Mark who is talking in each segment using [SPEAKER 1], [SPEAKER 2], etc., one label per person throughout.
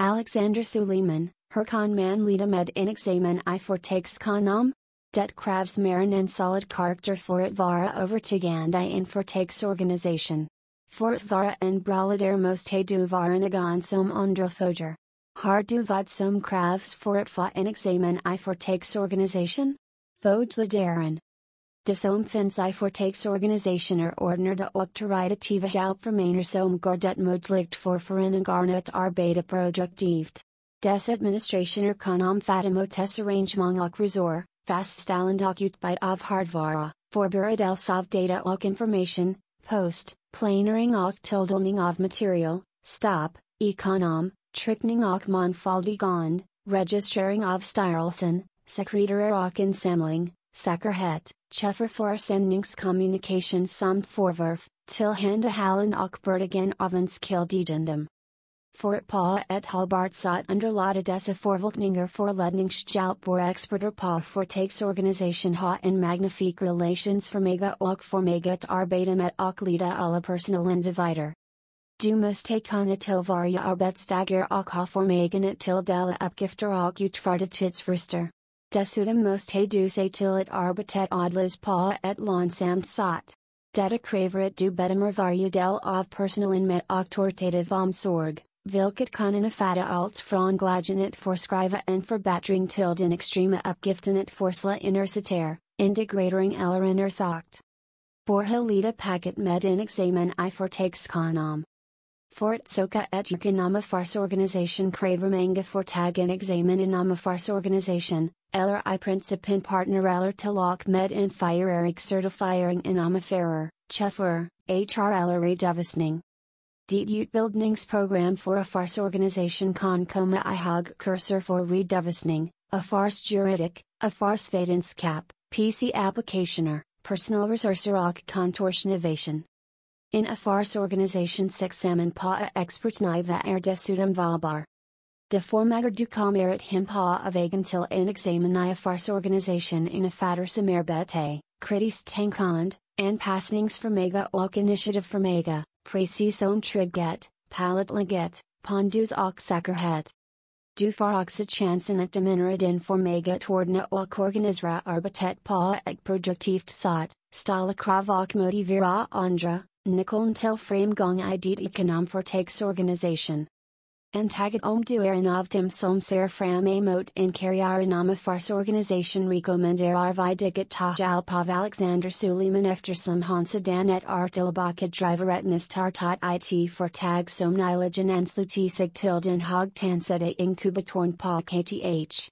[SPEAKER 1] Alexander Suliman, her Herkan man lida med in examen i for takes kanam? Det kravs marin en solid character for it vara overtigand i in for takes organization. Fort vara en bralader most he du varanagan som underfoger. Har du vad som kravs for it fa in examen i for takes organization? Fojladaren. Som finns i takes organisationer ordner de operativa hjälpvermaner som gordet möjligt för föreningarna att arbeta produktivt. Des administrationer kan fatima arrangement och resor, fastställand och utbyte av hardvara, förberedelse av data och information, post, planering och tilldelning av material, stop, ekonom, trickning och mångfaldigande, registrering av styrelsen, sekretarier och insamling, säkerhet, Chefferforsändningskommunikation samt förvärv, tillhandahållen och bertigen avunskildigandum. Fortpa et halbartsat underlada dessa förvaltningar förledningshjälp och experter på företagsorganisation ha en magnifik relations förmåga och förmåga att arbeta med och leda alla personal individer. Du måste kunna tillvarata arbetsdagar och ha att tilldela uppgifter och utfärda tidsfrister. Dessutom måste du se till att arbetet odlas på ett långsamt sätt. Detta att du bedömer varje del av personalen med auktoritativ omsorg, vilket kan innefatta allt från glädjen att förskriva en förbättring till den extrema uppgiften att forsla universitär, integrering eller intersagt. Borhelida packet med en examen i förtagskonam. Fort soka et ekonoma farsorganisation kräver manga fortag en examen inama farsorganisation, eller i principin partner eller tilak med en firerig certifiering inama fairer, chuffer, HR eller redovisning. Det utbildningsprogram for a farce organisation kan komma i hog cursor for redovisning, a fars juridic, a fars vetenskap, PC applicationer, personal resourcer och contortionivation. In a farsorganisation sexamen pa a expertniva er desudum valbar. De formager du kommer him pa av egen till en examen i a farsorganisation in a fader samarbete, kritis tankond, and passningsförmåga och initiativförmåga, precis som trygghet, palattlighet, pondus och säkerhet. Du får också chansen att diminera din förmåga att ordna och organisera arbetet på ett produktivt sätt, ställa krav och motivera andra, Nicole till framgång i det ekonomförtagsorganisation. Antaget om du är en av dem som ser fram emot en karriär inom farsorganisation rekommenderar vi diget ta hjälp av Alexander Suliman eftersom han sedan ett är tillbaka driveretnes tartat it for tag som nyligen anslutit sig till den högtansade inkubatorn på KTH.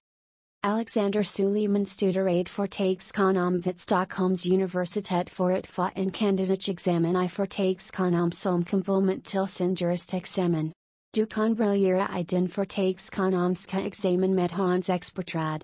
[SPEAKER 1] Alexander Suliman studerade for förtagsekonom vid Stockholms universitet för att få en kandidatexamen i for förtagsekonom som komplement till sin juristikexamen. Du kan briljera i den förtagsekonomska examen med hans expertrad.